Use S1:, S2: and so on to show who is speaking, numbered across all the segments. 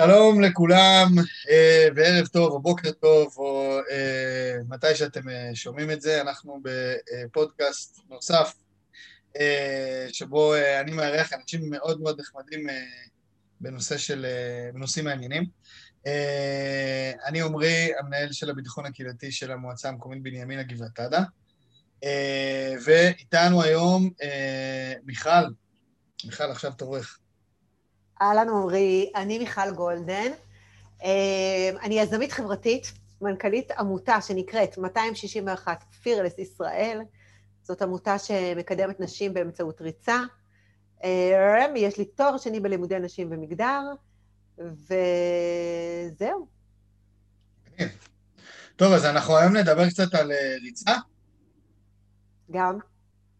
S1: שלום לכולם, אה, וערב טוב, או בוקר טוב, או אה, מתי שאתם אה, שומעים את זה. אנחנו בפודקאסט נוסף, שבו אני מארח אנשים מאוד מאוד נחמדים בנושא של, בנושאים מעניינים. אני עמרי, המנהל של הביטחון הקהילתי של המועצה המקומית בנימינה גבעתדה, ואיתנו היום מיכל. מיכל, עכשיו תורך.
S2: אהלן עמרי, אני מיכל גולדן. אה, אני יזמית חברתית, מנכ"לית עמותה שנקראת 261 פירלס ישראל. זאת עמותה שמקדמת נשים באמצעות ריצה. אה, יש לי תואר שני בלימודי נשים ומגדר, וזהו.
S1: טוב, אז אנחנו היום נדבר קצת על אה, ריצה?
S2: גם.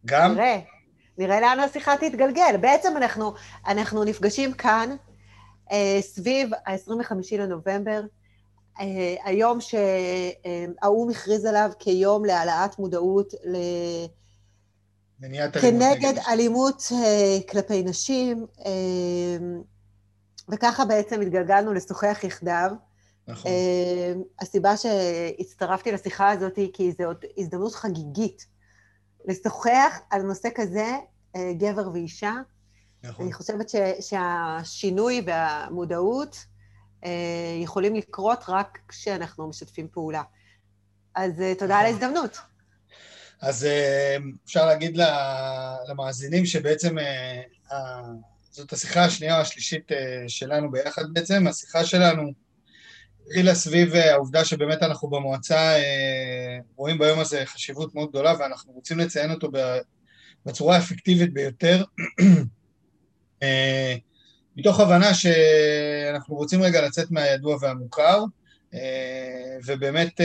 S1: גם?
S2: תראה. נראה לאן השיחה תתגלגל. בעצם אנחנו, אנחנו נפגשים כאן אה, סביב ה-25 לנובמבר, אה, היום שהאו"ם הכריז עליו כיום להעלאת מודעות ל... כנגד אלימות אה, כלפי נשים, אה, וככה בעצם התגלגלנו לשוחח יחדיו.
S1: נכון.
S2: אה, הסיבה שהצטרפתי לשיחה הזאת היא כי זו עוד הזדמנות חגיגית לשוחח על נושא כזה, אה, גבר ואישה. נכון. אני חושבת ש, שהשינוי והמודעות אה, יכולים לקרות רק כשאנחנו משתפים פעולה. אז אה, תודה על נכון. ההזדמנות.
S1: אז אפשר להגיד למאזינים שבעצם זאת השיחה השנייה או השלישית שלנו ביחד בעצם. השיחה שלנו התחילה סביב אה, העובדה שבאמת אנחנו במועצה אה, רואים ביום הזה חשיבות מאוד גדולה ואנחנו רוצים לציין אותו בצורה האפקטיבית ביותר, אה, מתוך הבנה שאנחנו רוצים רגע לצאת מהידוע והמוכר, ובאמת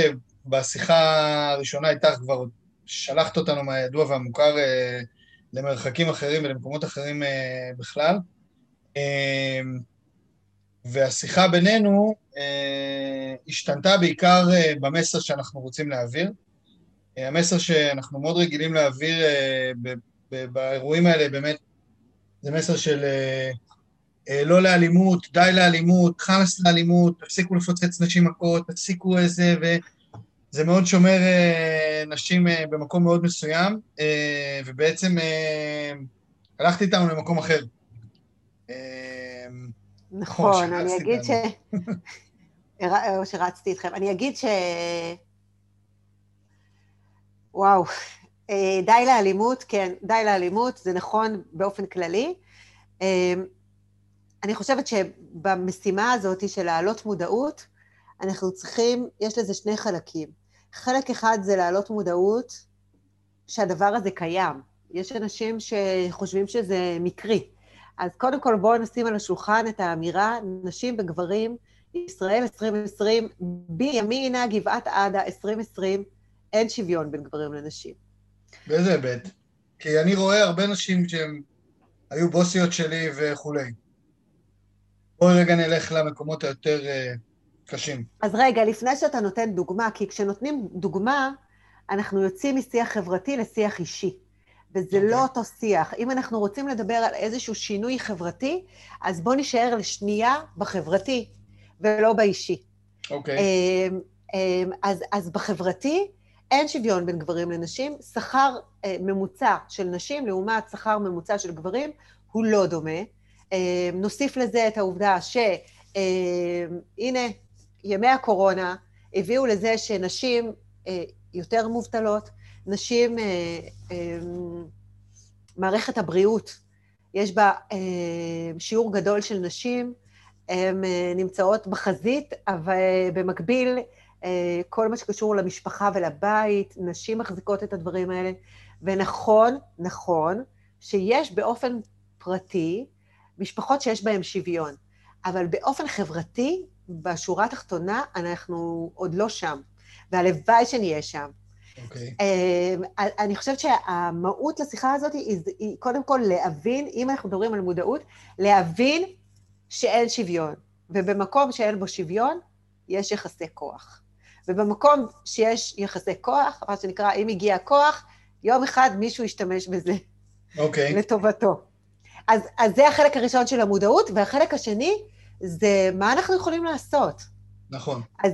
S1: בשיחה הראשונה איתך כבר שלחת אותנו מהידוע והמוכר למרחקים אחרים ולמקומות אחרים בכלל. והשיחה בינינו אה, השתנתה בעיקר אה, במסר שאנחנו רוצים להעביר. אה, המסר שאנחנו מאוד רגילים להעביר אה, ב, ב, באירועים האלה באמת זה מסר של אה, אה, לא לאלימות, די לאלימות, חמאס לאלימות, תפסיקו לפוצץ נשים מכות, תפסיקו איזה, וזה מאוד שומר אה, נשים אה, במקום מאוד מסוים, אה, ובעצם אה, הלכתי איתנו למקום אחר.
S2: אה, נכון, אני אגיד ש... או שרצתי איתכם. אני אגיד ש... וואו, אה, די לאלימות, כן, די לאלימות, זה נכון באופן כללי. אה, אני חושבת שבמשימה הזאת של להעלות מודעות, אנחנו צריכים, יש לזה שני חלקים. חלק אחד זה להעלות מודעות שהדבר הזה קיים. יש אנשים שחושבים שזה מקרי. אז קודם כל בואו נשים על השולחן את האמירה, נשים וגברים, ישראל 2020, בימינה, גבעת עדה 2020, אין שוויון בין גברים לנשים.
S1: באיזה היבט? כי אני רואה הרבה נשים שהן היו בוסיות שלי וכולי. בואי רגע נלך למקומות היותר uh, קשים.
S2: אז רגע, לפני שאתה נותן דוגמה, כי כשנותנים דוגמה, אנחנו יוצאים משיח חברתי לשיח אישי. וזה okay. לא אוקיי. אותו שיח. אם אנחנו רוצים לדבר על איזשהו שינוי חברתי, אז בואו נישאר לשנייה בחברתי, ולא באישי.
S1: אוקיי. Okay.
S2: אמ, אמ, אז, אז בחברתי אין שוויון בין גברים לנשים. שכר אה, ממוצע של נשים לעומת שכר ממוצע של גברים הוא לא דומה. אמ, נוסיף לזה את העובדה שהנה, ימי הקורונה הביאו לזה שנשים אה, יותר מובטלות, נשים, אה, אה, מערכת הבריאות, יש בה אה, שיעור גדול של נשים, הן נמצאות בחזית, אבל במקביל, כל מה שקשור למשפחה ולבית, נשים מחזיקות את הדברים האלה. ונכון, נכון, שיש באופן פרטי משפחות שיש בהן שוויון, אבל באופן חברתי, בשורה התחתונה, אנחנו עוד לא שם, והלוואי שנהיה שם.
S1: אוקיי.
S2: Okay. אני חושבת שהמהות לשיחה הזאת היא, היא קודם כל להבין, אם אנחנו מדברים על מודעות, להבין שאין שוויון. ובמקום שאין בו שוויון, יש יחסי כוח. ובמקום שיש יחסי כוח, מה שנקרא, אם הגיע כוח, יום אחד מישהו ישתמש בזה.
S1: אוקיי. Okay.
S2: לטובתו. אז, אז זה החלק הראשון של המודעות, והחלק השני זה מה אנחנו יכולים לעשות.
S1: נכון.
S2: אז,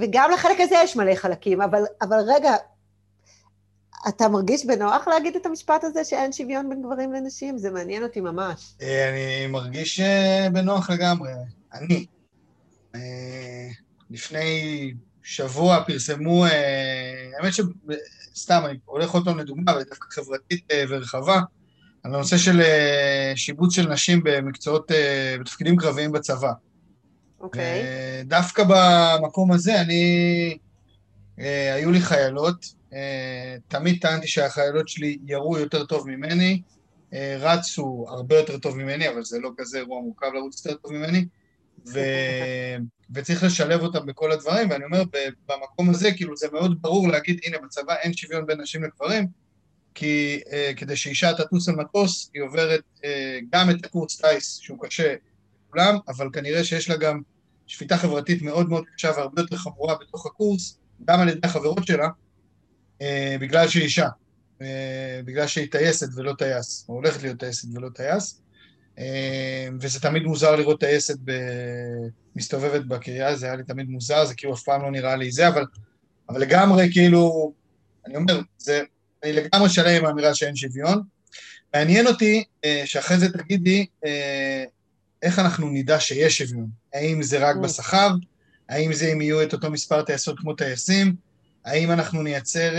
S2: וגם לחלק הזה יש מלא חלקים, אבל, אבל רגע, אתה מרגיש בנוח להגיד את המשפט הזה שאין שוויון בין גברים לנשים? זה מעניין אותי ממש.
S1: אה, אני מרגיש אה, בנוח לגמרי. אני. אה, לפני שבוע פרסמו, האמת שסתם, אני הולך עוד פעם לדוגמה, אבל דווקא חברתית ורחבה, על הנושא של שיבוץ של נשים במקצועות, בתפקידים קרביים בצבא.
S2: אוקיי. Okay.
S1: דווקא במקום הזה, אני, היו לי חיילות, תמיד טענתי שהחיילות שלי ירו יותר טוב ממני, רצו הרבה יותר טוב ממני, אבל זה לא כזה אירוע מורכב לרוץ יותר טוב ממני, ו... וצריך לשלב אותם בכל הדברים, ואני אומר, במקום הזה, כאילו, זה מאוד ברור להגיד, הנה, בצבא אין שוויון בין נשים לגברים, כי uh, כדי שאישה תטוס על מטוס, היא עוברת uh, גם את הקורס טיס, שהוא קשה לכולם, אבל כנראה שיש לה גם שפיטה חברתית מאוד מאוד קשה והרבה יותר חמורה בתוך הקורס, גם על ידי החברות שלה, uh, בגלל שהיא אישה, uh, בגלל שהיא טייסת ולא טייס, או הולכת להיות טייסת ולא טייס. אה, וזה תמיד מוזר לראות טייסת ב... מסתובבת בקריאה, זה היה לי תמיד מוזר, זה כאילו אף פעם לא נראה לי זה, אבל, אבל לגמרי כאילו, אני אומר, זה, אני לגמרי שלם עם האמירה שאין שוויון. מעניין אותי אה, שאחרי זה תגידי אה, איך אנחנו נדע שיש שוויון. האם זה רק mm. בשכר? האם זה אם יהיו את אותו מספר טייסות כמו טייסים? האם אנחנו נייצר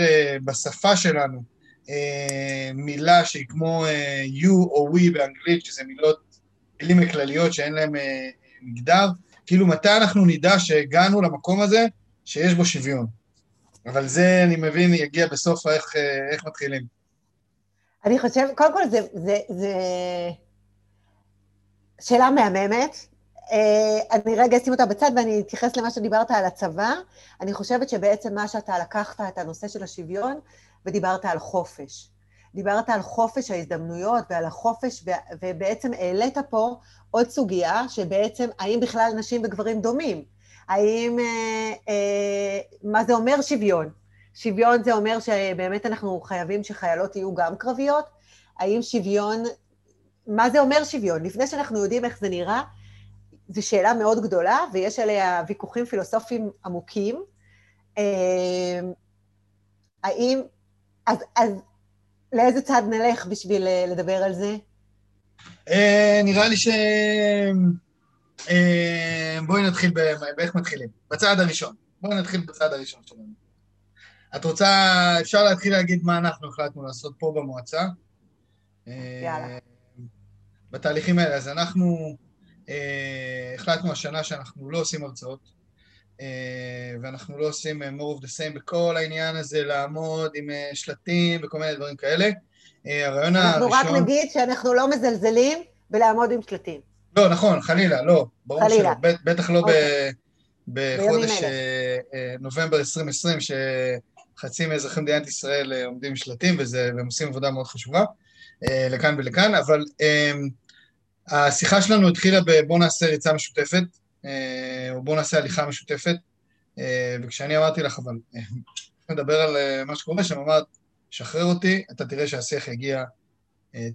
S1: בשפה שלנו אה, מילה שהיא כמו אה, you או we באנגלית, שזה מילות, מילים כלליות שאין להן אה, מגדר, כאילו מתי אנחנו נדע שהגענו למקום הזה שיש בו שוויון. אבל זה, אני מבין, יגיע בסוף איך, איך מתחילים.
S2: אני חושבת, קודם כל זה, זה, זה שאלה מהממת. אני רגע אשים אותה בצד ואני אתייחס למה שדיברת על הצבא. אני חושבת שבעצם מה שאתה לקחת את הנושא של השוויון, ודיברת על חופש. דיברת על חופש ההזדמנויות ועל החופש, ובעצם העלית פה עוד סוגיה, שבעצם האם בכלל נשים וגברים דומים? האם, אה, אה, מה זה אומר שוויון? שוויון זה אומר שבאמת אנחנו חייבים שחיילות יהיו גם קרביות? האם שוויון, מה זה אומר שוויון? לפני שאנחנו יודעים איך זה נראה, זו שאלה מאוד גדולה, ויש עליה ויכוחים פילוסופיים עמוקים. אה, האם אז, אז לאיזה צד נלך בשביל אה, לדבר על זה?
S1: Uh, נראה לי ש... Uh, בואי נתחיל ב... באיך מתחילים. בצעד הראשון. בואי נתחיל בצעד הראשון שלנו. את רוצה, אפשר להתחיל להגיד מה אנחנו החלטנו לעשות פה במועצה.
S2: יאללה.
S1: בתהליכים האלה. אז אנחנו uh, החלטנו השנה שאנחנו לא עושים הרצאות. אה, ואנחנו לא עושים אה, more of the same בכל העניין הזה, לעמוד עם אה, שלטים וכל מיני דברים כאלה.
S2: הרעיון אנחנו הראשון... אנחנו רק נגיד שאנחנו לא מזלזלים בלעמוד עם שלטים.
S1: לא, נכון, חלילה, לא, ברור חלילה. שלא, בטח לא אוקיי. בחודש נובמבר 2020, שחצי מאזרחי מדינת ישראל עומדים עם שלטים, וזה, והם עושים עבודה מאוד חשובה, לכאן ולכאן, אבל השיחה שלנו התחילה ב"בוא נעשה ריצה משותפת", אה, או בואו נעשה הליכה משותפת. אה, וכשאני אמרתי לך, אבל אה, נדבר על מה שקורה שם, אמרת, שחרר אותי, אתה תראה שהשיח יגיע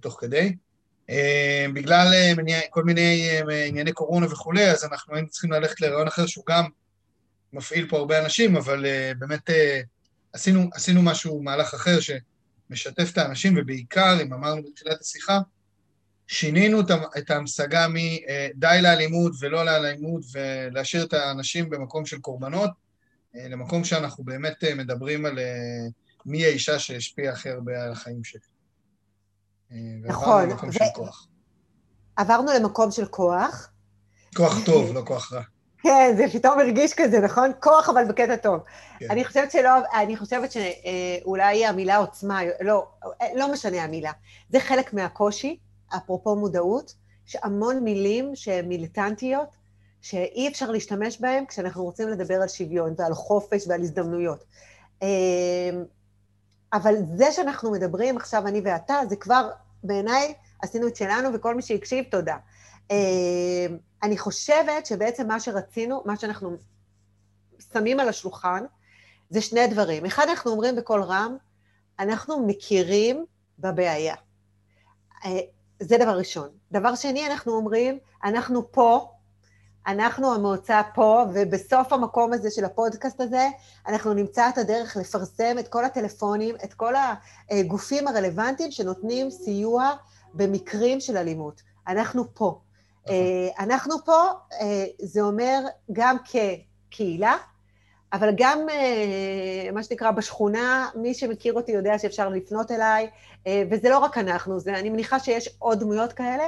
S1: תוך כדי. בגלל כל מיני ענייני קורונה וכולי, אז אנחנו היינו צריכים ללכת לרעיון אחר שהוא גם מפעיל פה הרבה אנשים, אבל באמת עשינו, עשינו משהו, מהלך אחר שמשתף את האנשים, ובעיקר, אם אמרנו בתחילת השיחה, שינינו את ההמשגה מדי לאלימות ולא לאלימות ולהשאיר את האנשים במקום של קורבנות, אה, למקום שאנחנו באמת אה, מדברים על אה, מי האישה שהשפיעה הכי הרבה על החיים שלי.
S2: נכון.
S1: ועברנו למקום ו... של כוח.
S2: עברנו למקום של כוח.
S1: כוח טוב, לא כוח רע.
S2: כן, זה פתאום הרגיש כזה, נכון? כוח, אבל בקטע טוב. כן. אני חושבת שלא, אני חושבת שאולי המילה עוצמה, לא, לא משנה המילה. זה חלק מהקושי, אפרופו מודעות, יש המון מילים שהן מיליטנטיות, שאי אפשר להשתמש בהן כשאנחנו רוצים לדבר על שוויון ועל חופש ועל הזדמנויות. אמ, אבל זה שאנחנו מדברים עכשיו, אני ואתה, זה כבר, בעיניי, עשינו את שלנו, וכל מי שהקשיב, תודה. אמ, אני חושבת שבעצם מה שרצינו, מה שאנחנו שמים על השולחן, זה שני דברים. אחד, אנחנו אומרים בקול רם, אנחנו מכירים בבעיה. אה, זה דבר ראשון. דבר שני, אנחנו אומרים, אנחנו פה אנחנו המועצה פה, ובסוף המקום הזה של הפודקאסט הזה, אנחנו נמצא את הדרך לפרסם את כל הטלפונים, את כל הגופים הרלוונטיים שנותנים סיוע במקרים של אלימות. אנחנו פה. נכון. אה, אנחנו פה, אה, זה אומר גם כקהילה, אבל גם אה, מה שנקרא בשכונה, מי שמכיר אותי יודע שאפשר לפנות אליי, וזה לא רק אנחנו, זה, אני מניחה שיש עוד דמויות כאלה.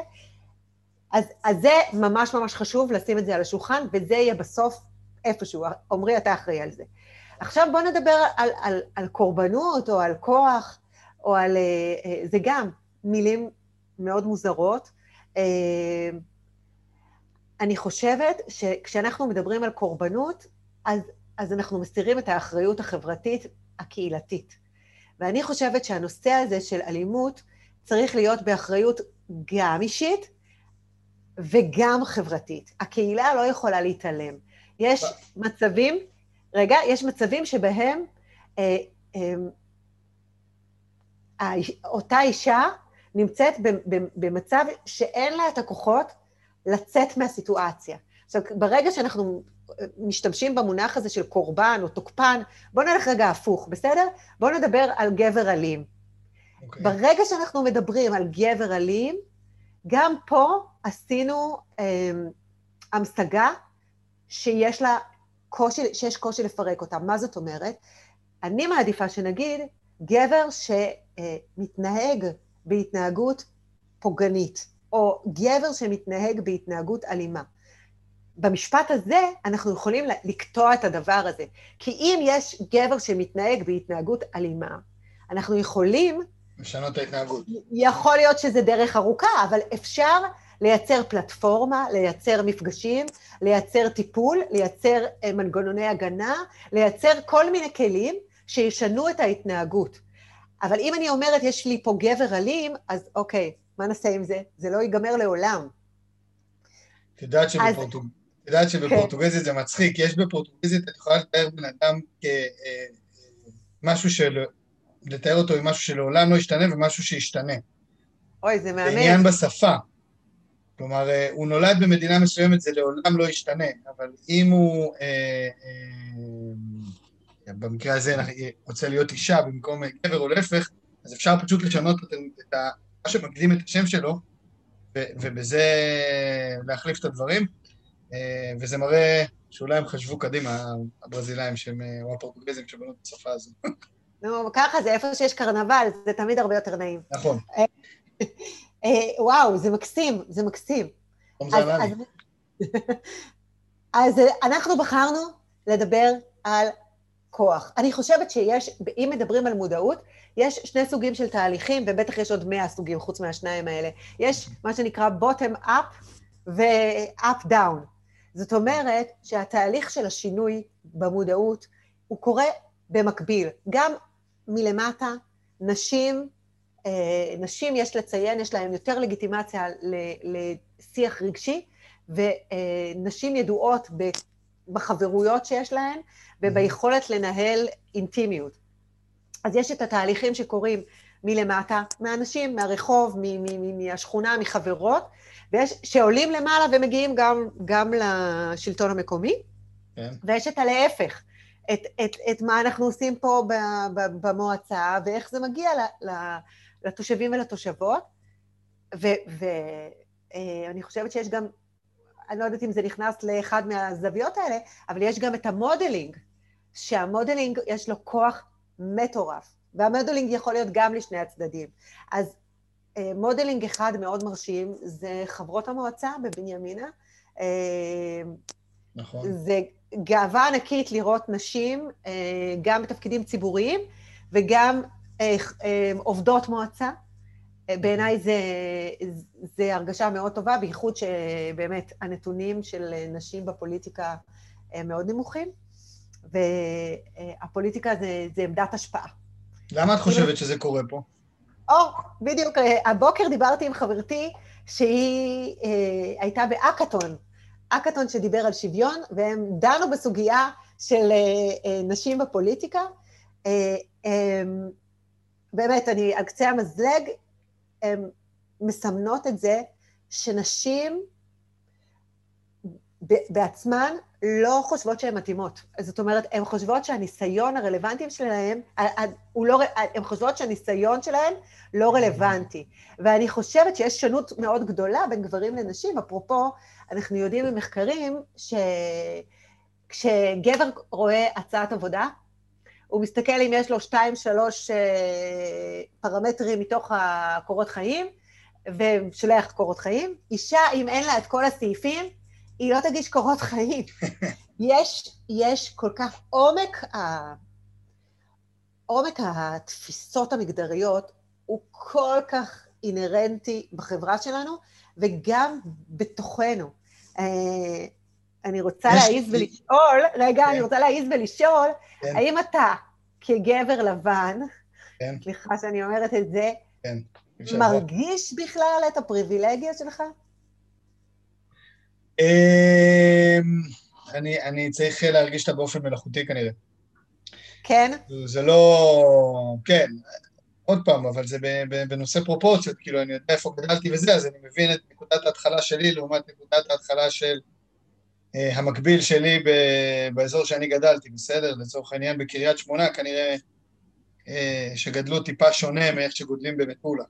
S2: אז, אז זה ממש ממש חשוב לשים את זה על השולחן, וזה יהיה בסוף איפשהו. עמרי, אתה אחראי על זה. עכשיו בואו נדבר על, על, על קורבנות, או על כוח, או על... זה גם מילים מאוד מוזרות. אני חושבת שכשאנחנו מדברים על קורבנות, אז, אז אנחנו מסירים את האחריות החברתית הקהילתית. ואני חושבת שהנושא הזה של אלימות צריך להיות באחריות גם אישית וגם חברתית. הקהילה לא יכולה להתעלם. יש מצבים, רגע, יש מצבים שבהם אה, אה, אותה אישה נמצאת במצב שאין לה את הכוחות לצאת מהסיטואציה. עכשיו, ברגע שאנחנו משתמשים במונח הזה של קורבן או תוקפן, בואו נלך רגע הפוך, בסדר? בואו נדבר על גבר אלים. Okay. אוקיי. ברגע שאנחנו מדברים על גבר אלים, גם פה עשינו אה, המשגה שיש לה קושי, שיש קושי לפרק אותה. מה זאת אומרת? אני מעדיפה שנגיד גבר שמתנהג בהתנהגות פוגענית. או גבר שמתנהג בהתנהגות אלימה. במשפט הזה אנחנו יכולים לקטוע את הדבר הזה. כי אם יש גבר שמתנהג בהתנהגות אלימה, אנחנו יכולים...
S1: לשנות את ההתנהגות.
S2: יכול להיות שזה דרך ארוכה, אבל אפשר לייצר פלטפורמה, לייצר מפגשים, לייצר טיפול, לייצר אה, מנגנוני הגנה, לייצר כל מיני כלים שישנו את ההתנהגות. אבל אם אני אומרת, יש לי פה גבר אלים, אז אוקיי, מה נעשה עם זה? זה לא ייגמר לעולם.
S1: את יודעת שבפורטוג... את יודעת שבפורטוגזית זה מצחיק, יש בפורטוגזית, את יכולה לתאר בן אדם כמשהו אה, של... לתאר אותו עם משהו שלעולם לא ישתנה ומשהו שישתנה.
S2: אוי, זה מאמן.
S1: זה עניין בשפה. כלומר, אה, הוא נולד במדינה מסוימת, זה לעולם לא ישתנה, אבל אם הוא, אה, אה, במקרה הזה רוצה להיות אישה במקום גבר או להפך, אז אפשר פשוט לשנות את, את, שמקדים את השם שלו, ובזה להחליף את הדברים, אה, וזה מראה שאולי הם חשבו קדימה, הברזילאים, שהם, אה, או הפורטוגזים שבנו את השפה הזו.
S2: נו, ככה זה, איפה שיש קרנבל, זה תמיד הרבה יותר נעים.
S1: נכון.
S2: אה, וואו, זה מקסים, זה מקסים. אז אנחנו בחרנו לדבר על כוח. אני חושבת שיש, אם מדברים על מודעות, יש שני סוגים של תהליכים, ובטח יש עוד מאה סוגים חוץ מהשניים האלה. יש מה שנקרא bottom up ו-up down. זאת אומרת שהתהליך של השינוי במודעות הוא קורה במקביל. גם מלמטה, נשים, אה, נשים יש לציין, יש להן יותר לגיטימציה לשיח רגשי, ונשים ידועות בחברויות שיש להן וביכולת לנהל אינטימיות. אז יש את התהליכים שקורים מלמטה, מאנשים, מהרחוב, מהשכונה, מחברות, ויש, שעולים למעלה ומגיעים גם, גם לשלטון המקומי, כן. ויש את הלהפך, את, את, את מה אנחנו עושים פה במועצה, ואיך זה מגיע ל, ל, לתושבים ולתושבות, ואני אה, חושבת שיש גם, אני לא יודעת אם זה נכנס לאחד מהזוויות האלה, אבל יש גם את ה modeling, שה modeling יש לו כוח מטורף, וה modeling יכול להיות גם לשני הצדדים. אז אה, modeling אחד מאוד מרשים זה חברות המועצה בבנימינה.
S1: אה, נכון.
S2: זה גאווה ענקית לראות נשים אה, גם בתפקידים ציבוריים וגם עובדות מועצה. בעיניי זה, זה הרגשה מאוד טובה, בייחוד שבאמת הנתונים של נשים בפוליטיקה הם מאוד נמוכים. והפוליטיקה זה, זה עמדת השפעה.
S1: למה את חושבת שזה קורה פה?
S2: או, בדיוק, הבוקר דיברתי עם חברתי שהיא אה, הייתה באקתון, אקתון שדיבר על שוויון, והם דנו בסוגיה של אה, אה, נשים בפוליטיקה. אה, אה, באמת, אני על קצה המזלג, הן מסמנות את זה שנשים בעצמן לא חושבות שהן מתאימות. זאת אומרת, הן חושבות שהניסיון הרלוונטי שלהן, לא, הן חושבות שהניסיון שלהן לא רלוונטי. ואני חושבת שיש שונות מאוד גדולה בין גברים לנשים. אפרופו, אנחנו יודעים במחקרים שכשגבר רואה הצעת עבודה, הוא מסתכל אם יש לו שתיים, שלוש אה, פרמטרים מתוך הקורות חיים, ושולח קורות חיים. אישה, אם אין לה את כל הסעיפים, היא לא תגיש קורות חיים. יש, יש כל כך עומק, ה... עומק התפיסות המגדריות הוא כל כך אינהרנטי בחברה שלנו, וגם בתוכנו. אה, אני רוצה להעיז ולשאול, רגע, כן. אני רוצה להעיז ולשאול, כן. האם אתה, כגבר לבן, כן. סליחה שאני אומרת את זה, כן. מרגיש בכלל את הפריבילגיה שלך?
S1: אמ, אני, אני צריך להרגיש אותה באופן מלאכותי כנראה.
S2: כן?
S1: זה לא... כן, עוד פעם, אבל זה בנושא פרופורציות, כאילו, אני יודע איפה גדלתי וזה, אז אני מבין את נקודת ההתחלה שלי לעומת נקודת ההתחלה של המקביל שלי ב, באזור שאני גדלתי, בסדר? לצורך העניין בקריית שמונה, כנראה uh, שגדלו טיפה שונה מאיך שגודלים במטולה,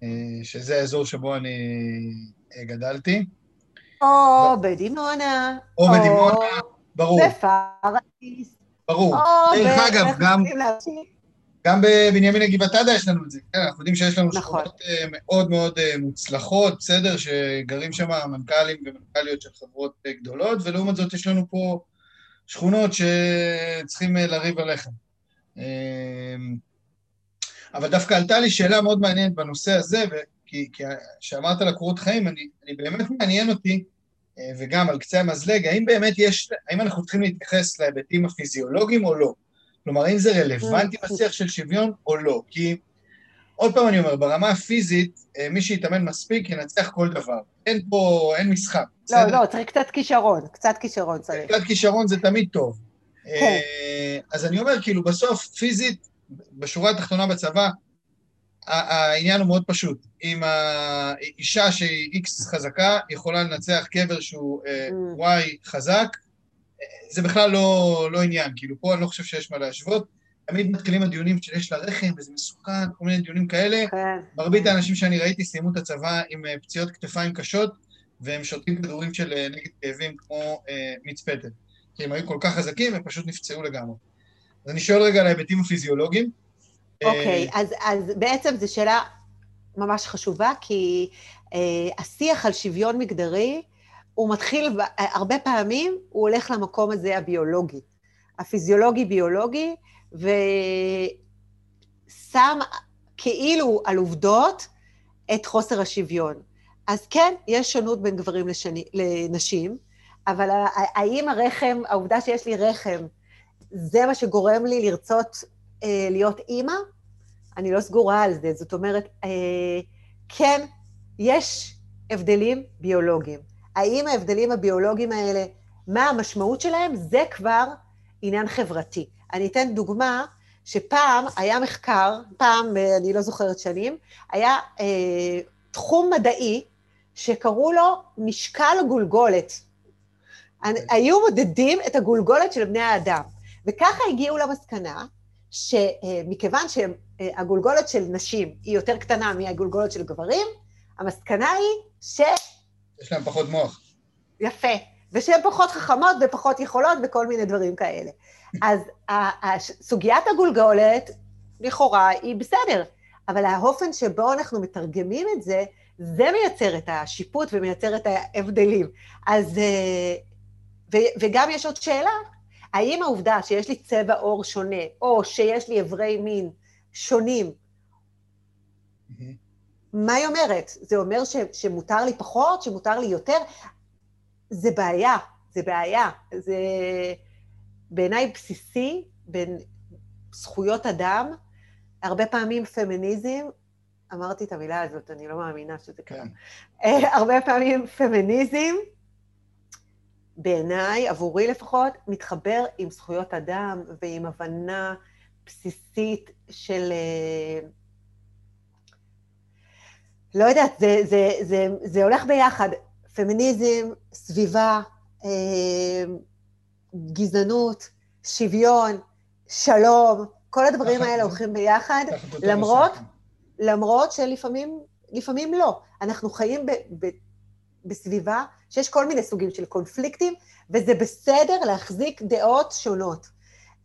S1: uh, שזה האזור שבו אני גדלתי.
S2: או בדימונה.
S1: או בדימונה, ברור.
S2: בפרדיס.
S1: ברור. דרך אגב, גם... גם בבנימין הגבעתדה יש לנו את זה, כן, אנחנו יודעים שיש לנו נכון. שכונות אה, מאוד מאוד אה, מוצלחות, בסדר, שגרים שם מנכ"לים ומנכ"ליות של חברות אה, גדולות, ולעומת זאת יש לנו פה שכונות שצריכים לריב עליכם. אבל דווקא עלתה לי שאלה מאוד מעניינת בנושא הזה, כי כשאמרת על הקורות חיים, אני, אני באמת מעניין אותי, וגם על קצה המזלג, האם באמת יש, האם אנחנו צריכים להתייחס להיבטים הפיזיולוגיים או לא? כלומר, האם זה רלוונטי בשיח. של שוויון או לא? כי, עוד פעם אני אומר, ברמה הפיזית, אה, מי שיתאמן מספיק ינצח כל דבר. אין פה, אין משחק.
S2: לא, בסדר? לא, צריך קצת כישרון, קצת כישרון צריך.
S1: קצת כישרון זה תמיד טוב. כן. אה, אז אני אומר, כאילו, בסוף, פיזית, בשורה התחתונה בצבא, העניין הוא מאוד פשוט. אם האישה שהיא איקס חזקה, יכולה לנצח גבר שהוא וואי אה, mm. חזק, זה בכלל לא, לא עניין, כאילו, פה אני לא חושב שיש מה להשוות. תמיד מתחילים הדיונים שיש לה רחם וזה מסוכן, כל מיני דיונים כאלה. כן. מרבית האנשים שאני ראיתי סיימו את הצבא עם אה, פציעות כתפיים קשות, והם שותים כדורים של אה, נגד כאבים כמו אה, פטל. כי הם היו כל כך חזקים, הם פשוט נפצעו לגמרי. אז אני שואל רגע על ההיבטים הפיזיולוגיים.
S2: אוקיי, אז, אז בעצם זו שאלה ממש חשובה, כי אה, השיח על שוויון מגדרי, הוא מתחיל, הרבה פעמים הוא הולך למקום הזה הביולוגי, הפיזיולוגי-ביולוגי, ושם כאילו על עובדות את חוסר השוויון. אז כן, יש שונות בין גברים לשני, לנשים, אבל האם הרחם, העובדה שיש לי רחם, זה מה שגורם לי לרצות אה, להיות אימא? אני לא סגורה על זה. זאת אומרת, אה, כן, יש הבדלים ביולוגיים. האם ההבדלים הביולוגיים האלה, מה המשמעות שלהם, זה כבר עניין חברתי. אני אתן דוגמה שפעם היה מחקר, פעם, אני לא זוכרת שנים, היה אה, תחום מדעי שקראו לו משקל גולגולת. היו מודדים את הגולגולת של בני האדם, וככה הגיעו למסקנה שמכיוון שהגולגולת של נשים היא יותר קטנה מהגולגולת של גברים, המסקנה היא ש...
S1: יש להם פחות מוח.
S2: יפה. ושהן פחות חכמות ופחות יכולות וכל מיני דברים כאלה. אז סוגיית הגולגולת, לכאורה, היא בסדר, אבל האופן שבו אנחנו מתרגמים את זה, זה מייצר את השיפוט ומייצר את ההבדלים. אז, אה, ו, וגם יש עוד שאלה, האם העובדה שיש לי צבע עור שונה, או שיש לי אברי מין שונים. מה היא אומרת? זה אומר ש, שמותר לי פחות, שמותר לי יותר? זה בעיה, זה בעיה. זה בעיניי בסיסי בין זכויות אדם, הרבה פעמים פמיניזם, אמרתי את המילה הזאת, אני לא מאמינה שזה קרה. כן. אה, הרבה פעמים פמיניזם, בעיניי, עבורי לפחות, מתחבר עם זכויות אדם ועם הבנה בסיסית של... אה, לא יודעת, זה, זה, זה, זה הולך ביחד. פמיניזם, סביבה, גזענות, שוויון, שלום, כל הדברים האלה הולכים ביחד, למרות, למרות שלפעמים לפעמים לא. אנחנו חיים ב, ב, בסביבה שיש כל מיני סוגים של קונפליקטים, וזה בסדר להחזיק דעות שונות.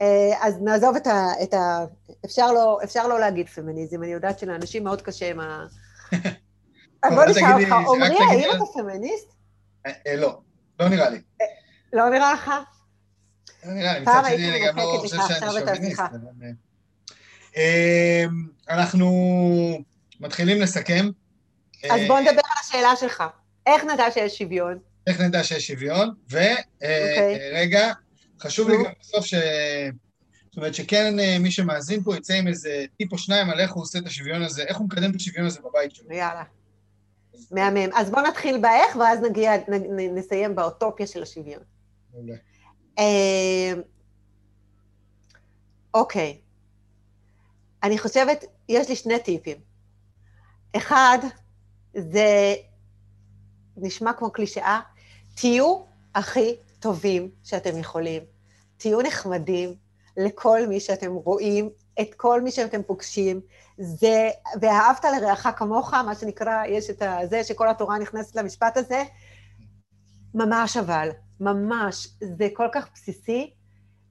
S2: אה, אז נעזוב את ה... את ה אפשר, לא, אפשר לא להגיד פמיניזם, אני יודעת שלאנשים מאוד קשה עם ה... בוא נשאל אותך, עמרי, האם אתה פמיניסט?
S1: אה, אה, לא, לא נראה לי.
S2: לא נראה לך?
S1: לא נראה לי, מצד שני אני גם לא חושב שאני שוביניסט. אנחנו מתחילים לסכם.
S2: אז בוא נדבר על השאלה שלך. איך נדע שיש שוויון?
S1: איך נדע שיש שוויון? ורגע, אוקיי. חשוב לי גם בסוף ש... זאת אומרת שכן אה, מי שמאזין פה יצא עם איזה טיפ או שניים על איך הוא עושה את השוויון הזה, איך הוא מקדם את השוויון הזה בבית שלו.
S2: יאללה. מהמם. אז בואו נתחיל באיך, ואז נגיע, נסיים באוטופיה של השוויון. מעולה. אה, אוקיי. אני חושבת, יש לי שני טיפים. אחד, זה נשמע כמו קלישאה, תהיו הכי טובים שאתם יכולים. תהיו נחמדים לכל מי שאתם רואים, את כל מי שאתם פוגשים. זה, ואהבת לרעך כמוך, מה שנקרא, יש את זה שכל התורה נכנסת למשפט הזה, ממש אבל, ממש, זה כל כך בסיסי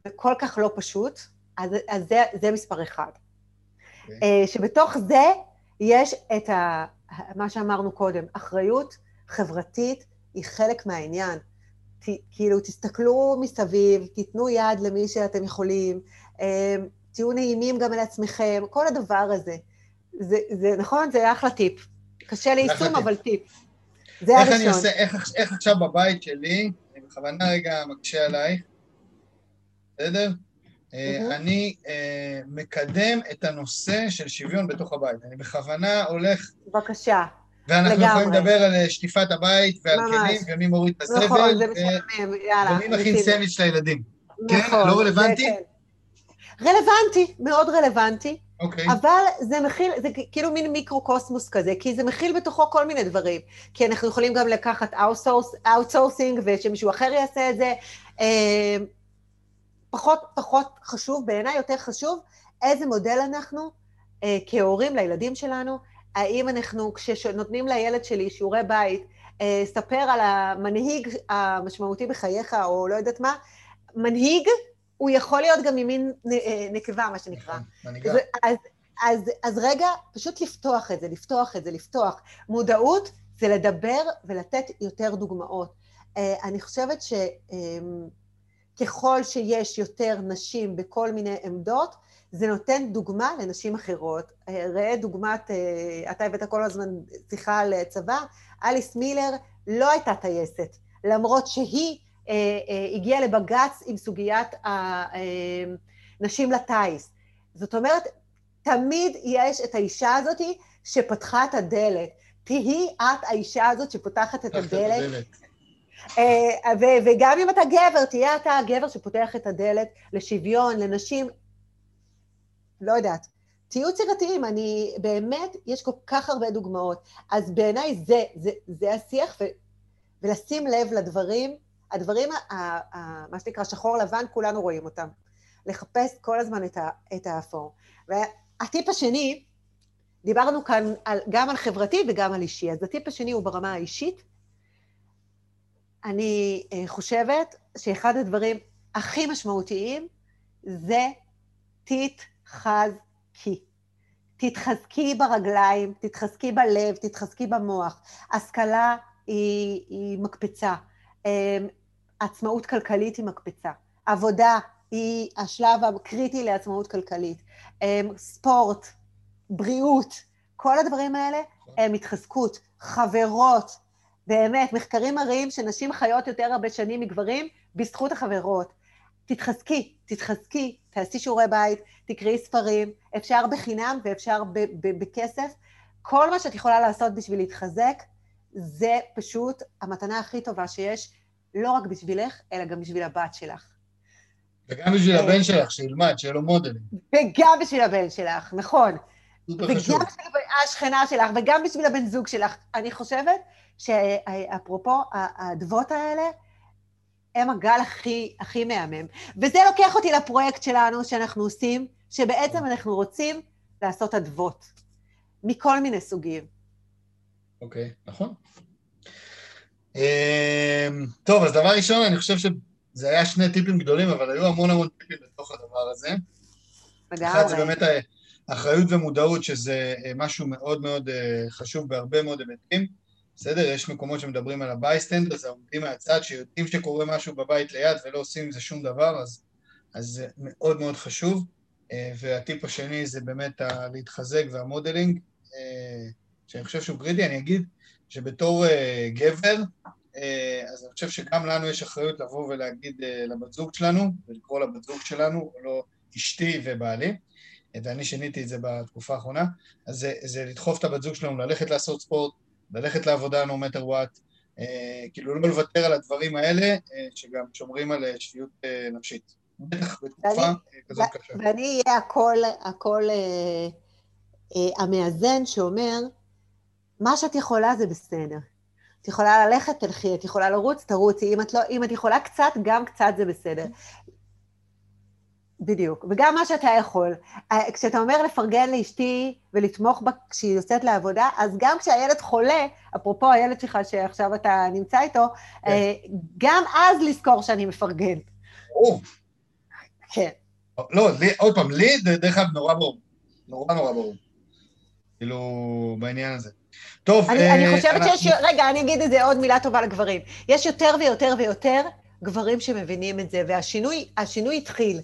S2: וכל כך לא פשוט, אז, אז זה, זה מספר אחד. Okay. אוקיי. אה, שבתוך זה יש את ה, מה שאמרנו קודם, אחריות חברתית היא חלק מהעניין. כאילו, תסתכלו מסביב, תיתנו יד למי שאתם יכולים, אה, תהיו נעימים גם על עצמכם, כל הדבר הזה. זה, זה נכון, זה אחלה טיפ. קשה ליישום, אבל טיפ.
S1: זה איך הראשון. אני עושה, איך, איך עכשיו בבית שלי, אני בכוונה רגע מקשה עלייך, בסדר? Mm-hmm. אני uh, מקדם את הנושא של שוויון בתוך הבית. אני בכוונה הולך...
S2: בבקשה.
S1: ואנחנו לגמרי. יכולים לדבר על אה, שטיפת הבית ועל כלים, ומי מוריד את הזבל. נכון,
S2: זה משעמם, יאללה.
S1: ומי מכין סנדוויץ' לילדים. נכון. כן? לא רלוונטי? כן.
S2: רלוונטי, מאוד רלוונטי. אוקיי. אבל זה מכיל, זה כאילו מין מיקרו-קוסמוס כזה, כי זה מכיל בתוכו כל מיני דברים. כי אנחנו יכולים גם לקחת outsourcing, ושמישהו אחר יעשה את זה. פחות, פחות חשוב, בעיניי יותר חשוב, איזה מודל אנחנו אה, כהורים לילדים שלנו, האם אנחנו, כשנותנים לילד שלי שיעורי בית, אה, ספר על המנהיג המשמעותי בחייך, או לא יודעת מה, מנהיג, הוא יכול להיות גם ממין אה, נקבה, מה שנקרא. נכון, מנהיגה. אז, אז, אז רגע, פשוט לפתוח את זה, לפתוח את זה, לפתוח. מודעות זה לדבר ולתת יותר דוגמאות. אה, אני חושבת ש... אה, ככל שיש יותר נשים בכל מיני עמדות, זה נותן דוגמה לנשים אחרות. ראה דוגמת, אה, אתה הבאת כל הזמן שיחה על צבא, אליס מילר לא הייתה טייסת, למרות שהיא אה, אה, הגיעה לבג"ץ עם סוגיית הנשים לטיס. זאת אומרת, תמיד יש את האישה הזאת שפתחה את הדלת. תהי את האישה הזאת שפותחת את הדלת. אה, וגם אם אתה גבר, תהיה אתה הגבר שפותח את הדלת לשוויון, לנשים, לא יודעת. תהיו יצירתיים, אני באמת, יש כל כך הרבה דוגמאות. אז בעיניי זה, זה, זה השיח, ו, ולשים לב לדברים, הדברים, ה, ה, מה שנקרא שחור לבן, כולנו רואים אותם. לחפש כל הזמן את, ה, את האפור. והטיפ השני, דיברנו כאן על, גם על חברתי וגם על אישי, אז הטיפ השני הוא ברמה האישית, אני אה, חושבת שאחד הדברים הכי משמעותיים זה תתחזקי. תתחזקי ברגליים, תתחזקי בלב, תתחזקי במוח. השכלה היא, היא מקפצה, אמ, עצמאות כלכלית היא מקפצה, עבודה היא השלב הקריטי לעצמאות כלכלית, אמ, ספורט, בריאות, כל הדברים האלה הם התחזקות, חברות, באמת, מחקרים מראים שנשים חיות יותר הרבה שנים מגברים בזכות החברות. תתחזקי, תתחזקי, תעשי שיעורי בית, תקראי ספרים, אפשר בחינם ואפשר בכסף. כל מה שאת יכולה לעשות בשביל להתחזק, זה פשוט המתנה הכי טובה שיש, לא רק בשבילך, אלא גם בשביל הבת שלך.
S1: וגם בשביל אה, הבן שלך, שילמד, שיהיה לו מודלים.
S2: וגם בשביל הבן שלך, נכון. וגם בשביל השכנה שלך, וגם בשביל הבן זוג שלך. אני חושבת שאפרופו האדוות האלה, הם הגל הכי, הכי מהמם. וזה לוקח אותי לפרויקט שלנו שאנחנו עושים, שבעצם אנחנו רוצים לעשות אדוות, מכל מיני סוגים.
S1: אוקיי, okay, נכון. Um, טוב, אז דבר ראשון, אני חושב שזה היה שני טיפים גדולים, אבל היו המון המון טיפים בתוך הדבר הזה. לגמרי. אחד זה באמת אחריות ומודעות, שזה אה, משהו מאוד מאוד אה, חשוב בהרבה מאוד היבטים. בסדר? יש מקומות שמדברים על הבייסטנדר, זה העומדים מהצד, שיודעים שקורה משהו בבית ליד ולא עושים עם זה שום דבר, אז, אז זה מאוד מאוד חשוב. אה, והטיפ השני זה באמת להתחזק והמודלינג, שאני חושב שהוא קריטי. אני אגיד שבתור גבר, אז אני חושב שגם לנו יש אחריות לבוא ולהגיד לבת זוג שלנו, ולקרוא לבת זוג שלנו, לא אשתי ובעלי, ואני שיניתי את זה בתקופה האחרונה, אז זה, זה לדחוף את הבת זוג שלנו ללכת לעשות ספורט, ללכת לעבודה no matter what, אה, כאילו לא לוותר על הדברים האלה, אה, שגם שומרים על אה, שפיות נפשית. בטח בתקופה כזאת קשה.
S2: ואני אהיה הקול, הקול המאזן שאומר, מה שאת יכולה זה בסדר. את יכולה ללכת, תלכי, את יכולה לרוץ, תרוצי. אם את, לא, אם את יכולה קצת, גם קצת זה בסדר. בדיוק, וגם מה שאתה יכול. אה, כשאתה אומר לפרגן לאשתי ולתמוך בה כשהיא יוצאת לעבודה, אז גם כשהילד חולה, אפרופו הילד שלך שעכשיו אתה נמצא איתו, כן. אה, גם אז לזכור שאני מפרגן.
S1: ברור.
S2: כן.
S1: לא, לי, עוד פעם, לי, דרך אגב, נורא ברור. נורא נורא ברור. כאילו, בעניין הזה. טוב,
S2: אני, אה, אני חושבת אנחנו... שיש, רגע, אני אגיד את זה עוד מילה טובה לגברים. יש יותר ויותר ויותר גברים שמבינים את זה, והשינוי התחיל.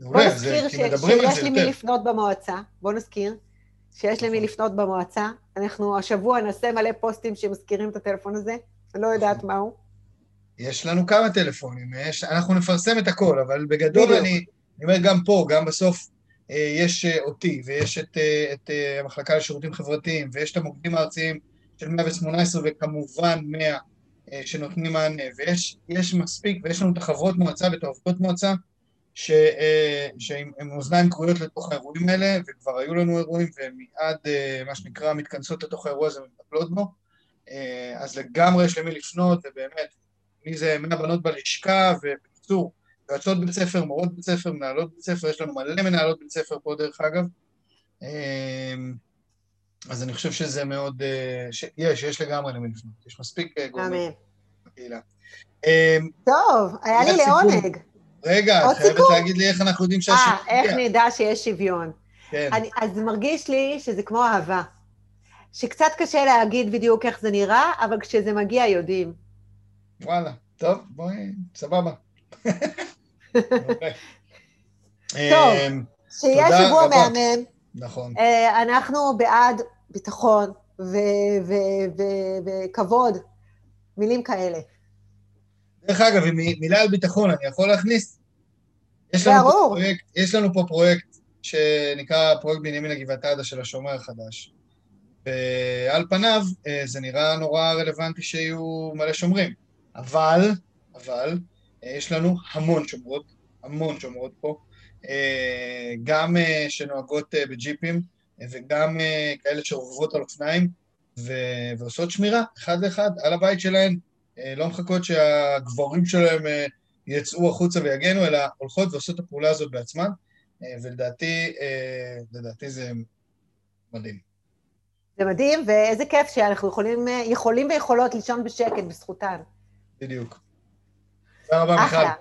S2: בוא נזכיר שיש לי מי לפנות במועצה, בוא נזכיר שיש למי נכון. לפנות במועצה. אנחנו השבוע נעשה מלא פוסטים שמזכירים את הטלפון הזה, אני לא יודעת נכון. מהו.
S1: יש לנו כמה טלפונים, יש, אנחנו נפרסם את הכל, אבל בגדול אני, אני אומר גם פה, גם בסוף אה, יש אה, אותי, ויש את, אה, את המחלקה לשירותים חברתיים, ויש את המוקדים הארציים של 118 וכמובן 100 שנותנים מענה, ויש מספיק, ויש לנו את החברות מועצה ואת העובדות מועצה, ש, אה, שהם אוזניים כרויות לתוך האירועים האלה, וכבר היו לנו אירועים, ומיד, אה, מה שנקרא, מתכנסות לתוך האירוע הזה ומטפלות בו. אה, אז לגמרי יש למי לפנות, ובאמת, מי זה מהבנות בלשכה, ובקיצור, יועצות בית ספר, מורות בית ספר, מנהלות בית ספר, יש לנו מלא מנהלות בית ספר פה דרך אגב. אז אני חושב שזה מאוד, יש, יש לגמרי למי לפנות, יש מספיק גורמים בקהילה.
S2: טוב, היה לי לעונג.
S1: רגע, את חייבת להגיד לי איך אנחנו יודעים שהשוויון...
S2: אה, איך נדע שיש שוויון. כן. אני, אז מרגיש לי שזה כמו אהבה. שקצת קשה להגיד בדיוק איך זה נראה, אבל כשזה מגיע יודעים.
S1: וואלה, טוב, בואי, סבבה.
S2: טוב, אמ, שיהיה שבוע מהמם.
S1: נכון.
S2: אה, אנחנו בעד ביטחון וכבוד, מילים כאלה.
S1: דרך אגב, מילה על ביטחון, אני יכול להכניס? יש לנו, פה פרויקט, יש לנו פה פרויקט שנקרא פרויקט בנימין הגבעתדה של השומר החדש. ועל פניו אה, זה נראה נורא רלוונטי שיהיו מלא שומרים. אבל, אבל, אה, יש לנו המון שומרות, המון שומרות פה, אה, גם שנוהגות בג'יפים וגם כאלה שרוכבות על אופניים ועושות שמירה אחד לאחד על הבית שלהן. אה, לא מחכות שהגברים שלהם אה, יצאו החוצה ויגנו, אלא הולכות ועושות את הפעולה הזאת בעצמן, אה, ולדעתי, לדעתי זה מדהים.
S2: זה מדהים, ואיזה כיף שאנחנו יכולים, יכולים ויכולות לישון בשקט בזכותן.
S1: בדיוק. תודה רבה, מיכל. אחלה.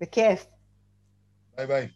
S2: בכיף.
S1: ביי ביי.